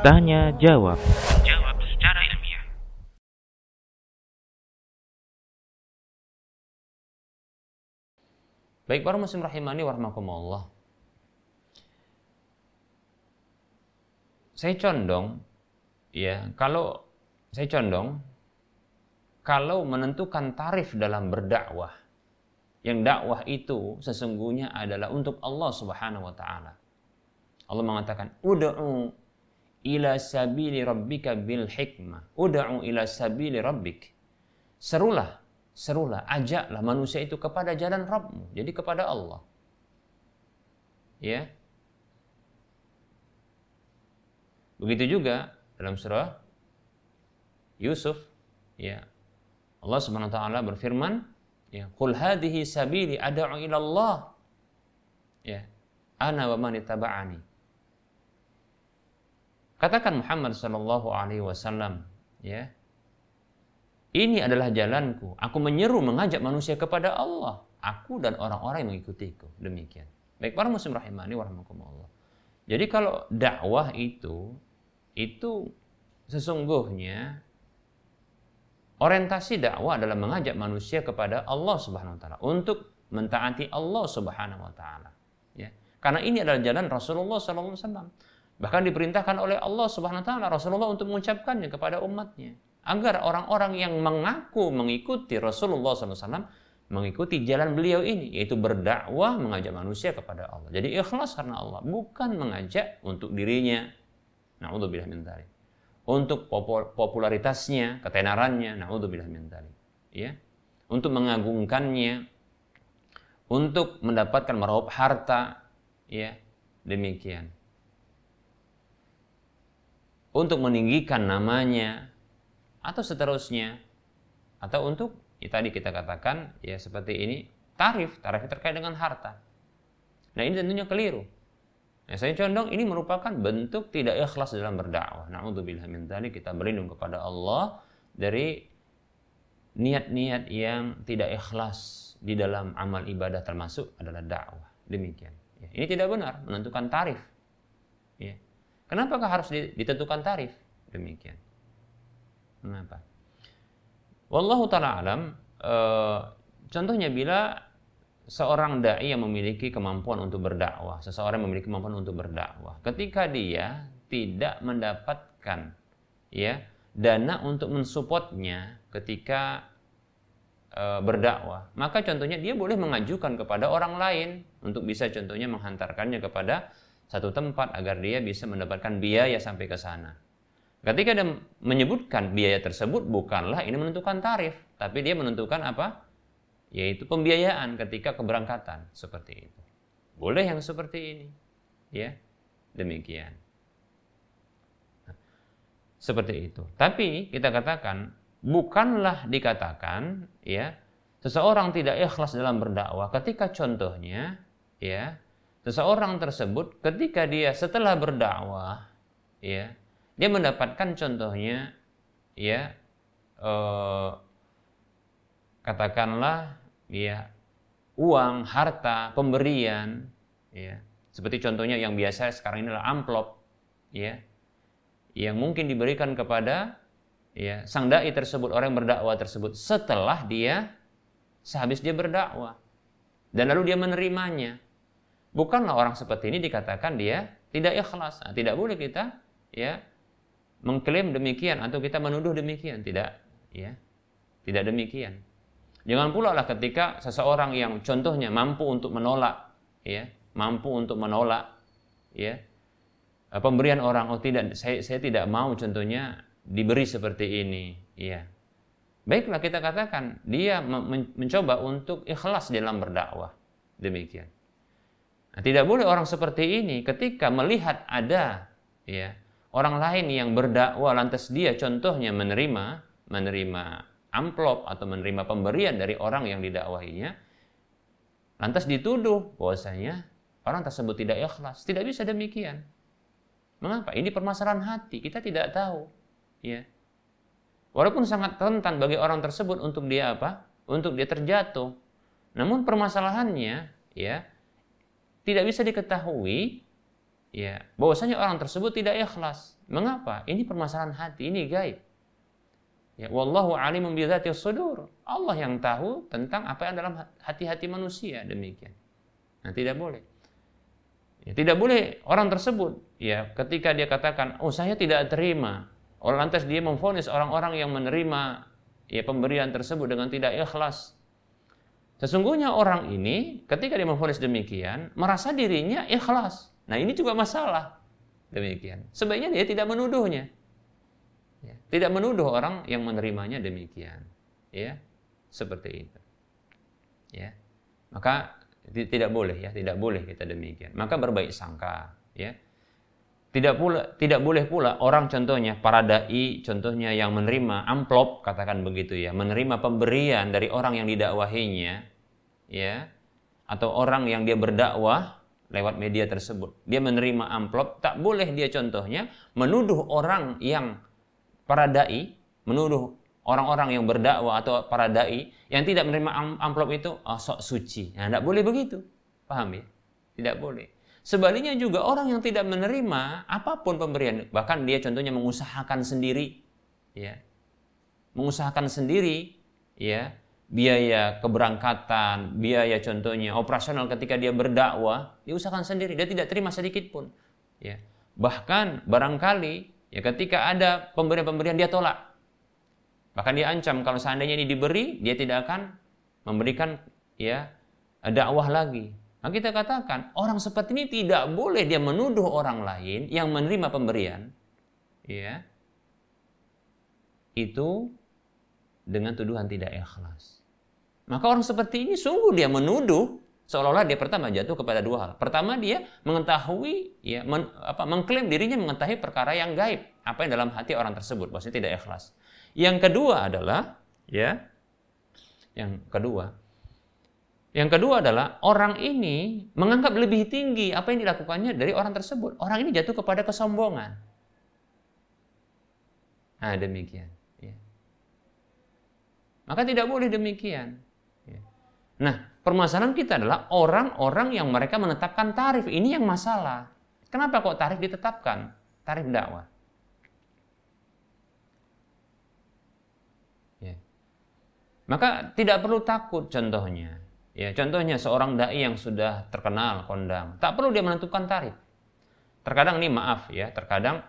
Tanya jawab. Jawab secara ilmiah. Baik para muslim rahimani warahmatullah. Saya condong ya, kalau saya condong kalau menentukan tarif dalam berdakwah yang dakwah itu sesungguhnya adalah untuk Allah Subhanahu wa taala. Allah mengatakan, "Ud'u ila sabili rabbika bil hikmah. Ud'u ila sabili rabbik." Serulah, serulah, ajaklah manusia itu kepada jalan Rabbmu, jadi kepada Allah. Ya. Begitu juga dalam surah Yusuf, ya. Allah Subhanahu wa taala berfirman, ya, "Qul hadhihi sabili ad'u ila Allah." Ya. Ana wa man ittaba'ani. Katakan Muhammad sallallahu alaihi wasallam, ya. Ini adalah jalanku. Aku menyeru mengajak manusia kepada Allah. Aku dan orang-orang yang mengikutiku. Demikian. Baik para muslim rahimani wa rahimakumullah. Jadi kalau dakwah itu itu sesungguhnya orientasi dakwah adalah mengajak manusia kepada Allah Subhanahu wa taala untuk mentaati Allah Subhanahu wa taala. Ya. Karena ini adalah jalan Rasulullah wasallam. Bahkan diperintahkan oleh Allah Subhanahu wa taala Rasulullah untuk mengucapkannya kepada umatnya agar orang-orang yang mengaku mengikuti Rasulullah SAW mengikuti jalan beliau ini yaitu berdakwah mengajak manusia kepada Allah. Jadi ikhlas karena Allah, bukan mengajak untuk dirinya. Nauzubillah min dzalik. Untuk popularitasnya, ketenarannya, naudzubillah min dzalik. Ya. Untuk mengagungkannya, untuk mendapatkan meraup harta, ya. Demikian untuk meninggikan namanya atau seterusnya atau untuk ya tadi kita katakan ya seperti ini tarif tarif terkait dengan harta nah ini tentunya keliru nah, saya condong ini merupakan bentuk tidak ikhlas dalam berdakwah naudzubillah min dzalik kita berlindung kepada Allah dari niat-niat yang tidak ikhlas di dalam amal ibadah termasuk adalah dakwah demikian ya, ini tidak benar menentukan tarif ya Kenapakah harus ditentukan tarif? Demikian. Kenapa? Wallahu taala alam. E, contohnya bila seorang dai yang memiliki kemampuan untuk berdakwah, seseorang yang memiliki kemampuan untuk berdakwah, ketika dia tidak mendapatkan ya dana untuk mensupportnya ketika e, berdakwah, maka contohnya dia boleh mengajukan kepada orang lain untuk bisa contohnya menghantarkannya kepada satu tempat agar dia bisa mendapatkan biaya sampai ke sana. Ketika dia menyebutkan biaya tersebut bukanlah ini menentukan tarif, tapi dia menentukan apa? Yaitu pembiayaan ketika keberangkatan seperti itu. Boleh yang seperti ini. Ya. Demikian. Nah, seperti itu. Tapi kita katakan bukanlah dikatakan ya seseorang tidak ikhlas dalam berdakwah ketika contohnya ya seseorang tersebut ketika dia setelah berdakwah ya dia mendapatkan contohnya ya eh, katakanlah ya uang harta pemberian ya seperti contohnya yang biasa sekarang ini adalah amplop ya yang mungkin diberikan kepada ya sang dai tersebut orang yang berdakwah tersebut. Setelah dia sehabis dia berdakwah. Dan lalu dia menerimanya. Bukanlah orang seperti ini dikatakan dia tidak ikhlas. Nah, tidak boleh kita ya mengklaim demikian atau kita menuduh demikian, tidak ya. Tidak demikian. Jangan pula lah ketika seseorang yang contohnya mampu untuk menolak ya, mampu untuk menolak ya pemberian orang oh tidak saya saya tidak mau contohnya diberi seperti ini ya. Baiklah kita katakan dia mencoba untuk ikhlas dalam berdakwah. Demikian. Nah, tidak boleh orang seperti ini ketika melihat ada ya orang lain yang berdakwah lantas dia contohnya menerima menerima amplop atau menerima pemberian dari orang yang didakwahinya lantas dituduh bahwasanya orang tersebut tidak ikhlas. Tidak bisa demikian. Mengapa? Ini permasalahan hati. Kita tidak tahu. Ya. Walaupun sangat rentan bagi orang tersebut untuk dia apa? Untuk dia terjatuh. Namun permasalahannya, ya, tidak bisa diketahui ya bahwasanya orang tersebut tidak ikhlas. Mengapa? Ini permasalahan hati, ini gaib. Ya, wallahu alimun bi sudur. Allah yang tahu tentang apa yang dalam hati-hati manusia demikian. Nah, tidak boleh. Ya, tidak boleh orang tersebut ya ketika dia katakan, "Oh, saya tidak terima." Orang lantas dia memfonis orang-orang yang menerima ya pemberian tersebut dengan tidak ikhlas. Sesungguhnya orang ini ketika dia memfonis demikian merasa dirinya ikhlas. Nah ini juga masalah demikian. Sebaiknya dia tidak menuduhnya. Tidak menuduh orang yang menerimanya demikian. Ya, seperti itu. Ya, maka tidak boleh ya, tidak boleh kita demikian. Maka berbaik sangka. Ya, tidak pula tidak boleh pula orang contohnya para dai contohnya yang menerima amplop katakan begitu ya, menerima pemberian dari orang yang didakwahinya ya atau orang yang dia berdakwah lewat media tersebut. Dia menerima amplop, tak boleh dia contohnya menuduh orang yang para dai, menuduh orang-orang yang berdakwah atau para dai yang tidak menerima amplop itu oh, sok suci. Nah, tidak boleh begitu. Paham ya? Tidak boleh. Sebaliknya juga orang yang tidak menerima apa pun pemberian, bahkan dia contohnya mengusahakan sendiri, ya, mengusahakan sendiri, ya, biaya keberangkatan, biaya contohnya operasional ketika dia berdakwah, diusahakan sendiri, dia tidak terima sedikit pun, ya. Bahkan barangkali ya ketika ada pemberian-pemberian dia tolak, bahkan dia ancam kalau seandainya ini diberi, dia tidak akan memberikan ya dakwah lagi maka kita katakan orang seperti ini tidak boleh dia menuduh orang lain yang menerima pemberian, ya, itu dengan tuduhan tidak ikhlas. Maka orang seperti ini sungguh dia menuduh seolah-olah dia pertama jatuh kepada dua hal. Pertama dia mengetahui ya men, apa mengklaim dirinya mengetahui perkara yang gaib, apa yang dalam hati orang tersebut, maksudnya tidak ikhlas. Yang kedua adalah ya yang kedua yang kedua adalah orang ini menganggap lebih tinggi apa yang dilakukannya dari orang tersebut. Orang ini jatuh kepada kesombongan. Nah demikian. Ya. Maka tidak boleh demikian. Ya. Nah permasalahan kita adalah orang-orang yang mereka menetapkan tarif. Ini yang masalah. Kenapa kok tarif ditetapkan? Tarif dakwah. Ya. Maka tidak perlu takut contohnya Ya, contohnya seorang dai yang sudah terkenal kondang, tak perlu dia menentukan tarif. Terkadang ini maaf ya, terkadang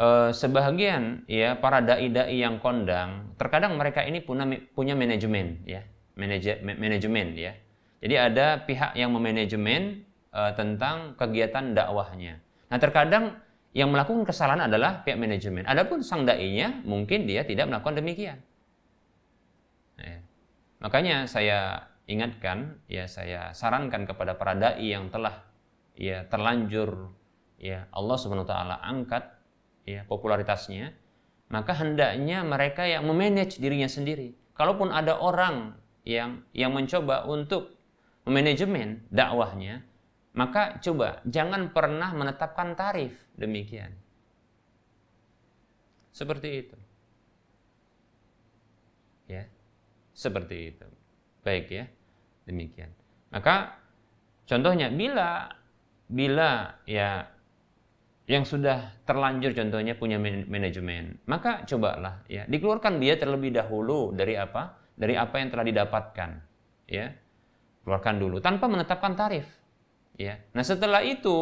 eh, sebagian ya para dai-dai yang kondang, terkadang mereka ini punya punya manajemen ya, manajemen ya. Jadi ada pihak yang memanajemen eh, tentang kegiatan dakwahnya. Nah, terkadang yang melakukan kesalahan adalah pihak manajemen. Adapun sang dai-nya mungkin dia tidak melakukan demikian. Nah, makanya saya ingatkan, ya saya sarankan kepada para dai yang telah ya terlanjur ya Allah Subhanahu wa taala angkat ya popularitasnya, maka hendaknya mereka yang memanage dirinya sendiri. Kalaupun ada orang yang yang mencoba untuk memanajemen dakwahnya, maka coba jangan pernah menetapkan tarif demikian. Seperti itu. Ya. Seperti itu. Baik ya. Demikian. Maka contohnya bila bila ya yang sudah terlanjur contohnya punya manajemen, maka cobalah ya dikeluarkan dia terlebih dahulu dari apa? Dari apa yang telah didapatkan, ya. Keluarkan dulu tanpa menetapkan tarif. Ya. Nah, setelah itu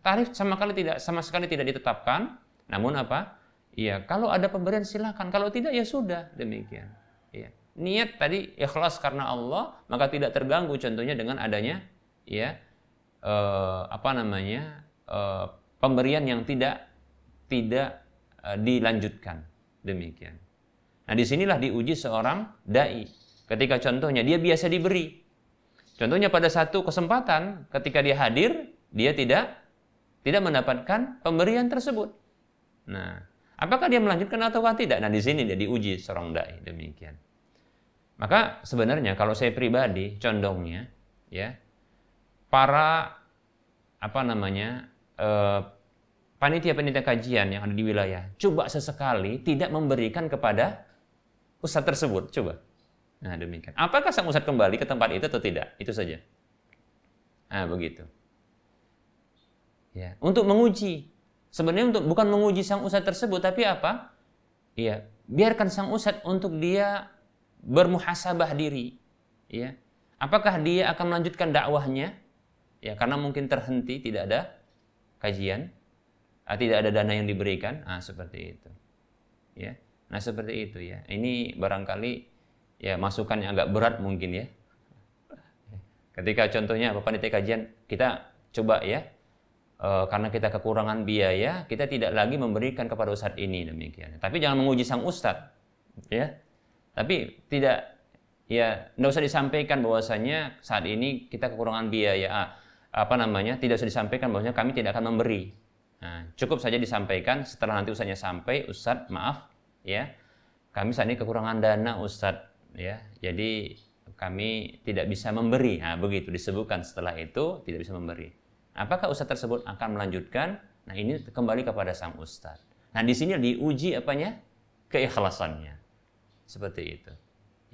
tarif sama sekali tidak sama sekali tidak ditetapkan, namun apa? Iya, kalau ada pemberian silakan, kalau tidak ya sudah, demikian. Iya niat tadi ikhlas karena Allah maka tidak terganggu contohnya dengan adanya ya eh, apa namanya eh, pemberian yang tidak tidak eh, dilanjutkan demikian. Nah di sinilah diuji seorang dai ketika contohnya dia biasa diberi contohnya pada satu kesempatan ketika dia hadir dia tidak tidak mendapatkan pemberian tersebut. Nah, apakah dia melanjutkan atau tidak? Nah, di sini dia diuji seorang dai demikian. Maka sebenarnya kalau saya pribadi condongnya ya para apa namanya eh, panitia-panitia kajian yang ada di wilayah coba sesekali tidak memberikan kepada ustadz tersebut coba nah demikian apakah sang ustadz kembali ke tempat itu atau tidak itu saja Nah, begitu. Ya, untuk menguji. Sebenarnya untuk bukan menguji sang ustadz tersebut, tapi apa? Iya, biarkan sang ustadz untuk dia bermuhasabah diri. Ya, apakah dia akan melanjutkan dakwahnya? Ya, karena mungkin terhenti, tidak ada kajian, ah, tidak ada dana yang diberikan, ah seperti itu. Ya, nah seperti itu ya. Ini barangkali ya masukan yang agak berat mungkin ya. Ketika contohnya apa panitia kajian kita coba ya e, karena kita kekurangan biaya, kita tidak lagi memberikan kepada ustadz ini demikian. Tapi jangan menguji sang ustadz, ya. Tapi tidak, ya, tidak usah disampaikan bahwasanya saat ini kita kekurangan biaya, ah, apa namanya, tidak usah disampaikan bahwasanya kami tidak akan memberi. Nah, cukup saja disampaikan setelah nanti ustadznya sampai, ustadz maaf, ya, kami saat ini kekurangan dana ustadz, ya, jadi kami tidak bisa memberi. Nah, begitu disebutkan setelah itu tidak bisa memberi. Apakah ustadz tersebut akan melanjutkan? Nah, ini kembali kepada sang ustadz. Nah, di sini diuji apanya? Keikhlasannya. Seperti itu.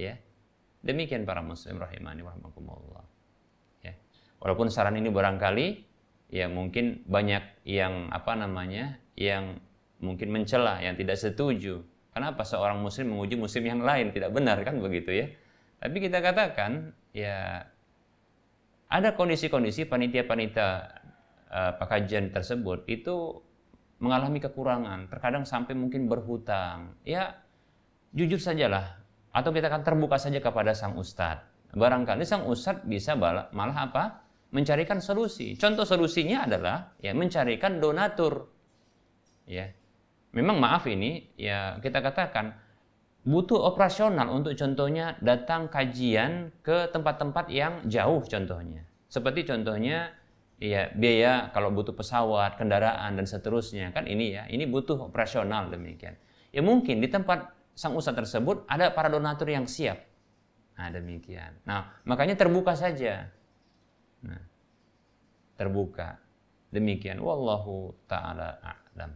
Ya. Demikian para muslim rahimani warahmatullah. Ya. Walaupun saran ini barangkali ya mungkin banyak yang apa namanya? yang mungkin mencela, yang tidak setuju. Kenapa seorang muslim menguji muslim yang lain? Tidak benar kan begitu ya. Tapi kita katakan ya ada kondisi-kondisi panitia-panitia uh, pekajian tersebut itu mengalami kekurangan, terkadang sampai mungkin berhutang. Ya, jujur sajalah, atau kita akan terbuka saja kepada sang ustadz. Barangkali sang ustadz bisa malah apa? Mencarikan solusi. Contoh solusinya adalah ya mencarikan donatur. Ya, memang maaf ini ya kita katakan butuh operasional untuk contohnya datang kajian ke tempat-tempat yang jauh contohnya. Seperti contohnya ya biaya kalau butuh pesawat, kendaraan dan seterusnya kan ini ya, ini butuh operasional demikian. Ya mungkin di tempat sang usaha tersebut ada para donatur yang siap. Nah, demikian. Nah, makanya terbuka saja. Nah, terbuka. Demikian wallahu taala a'lam.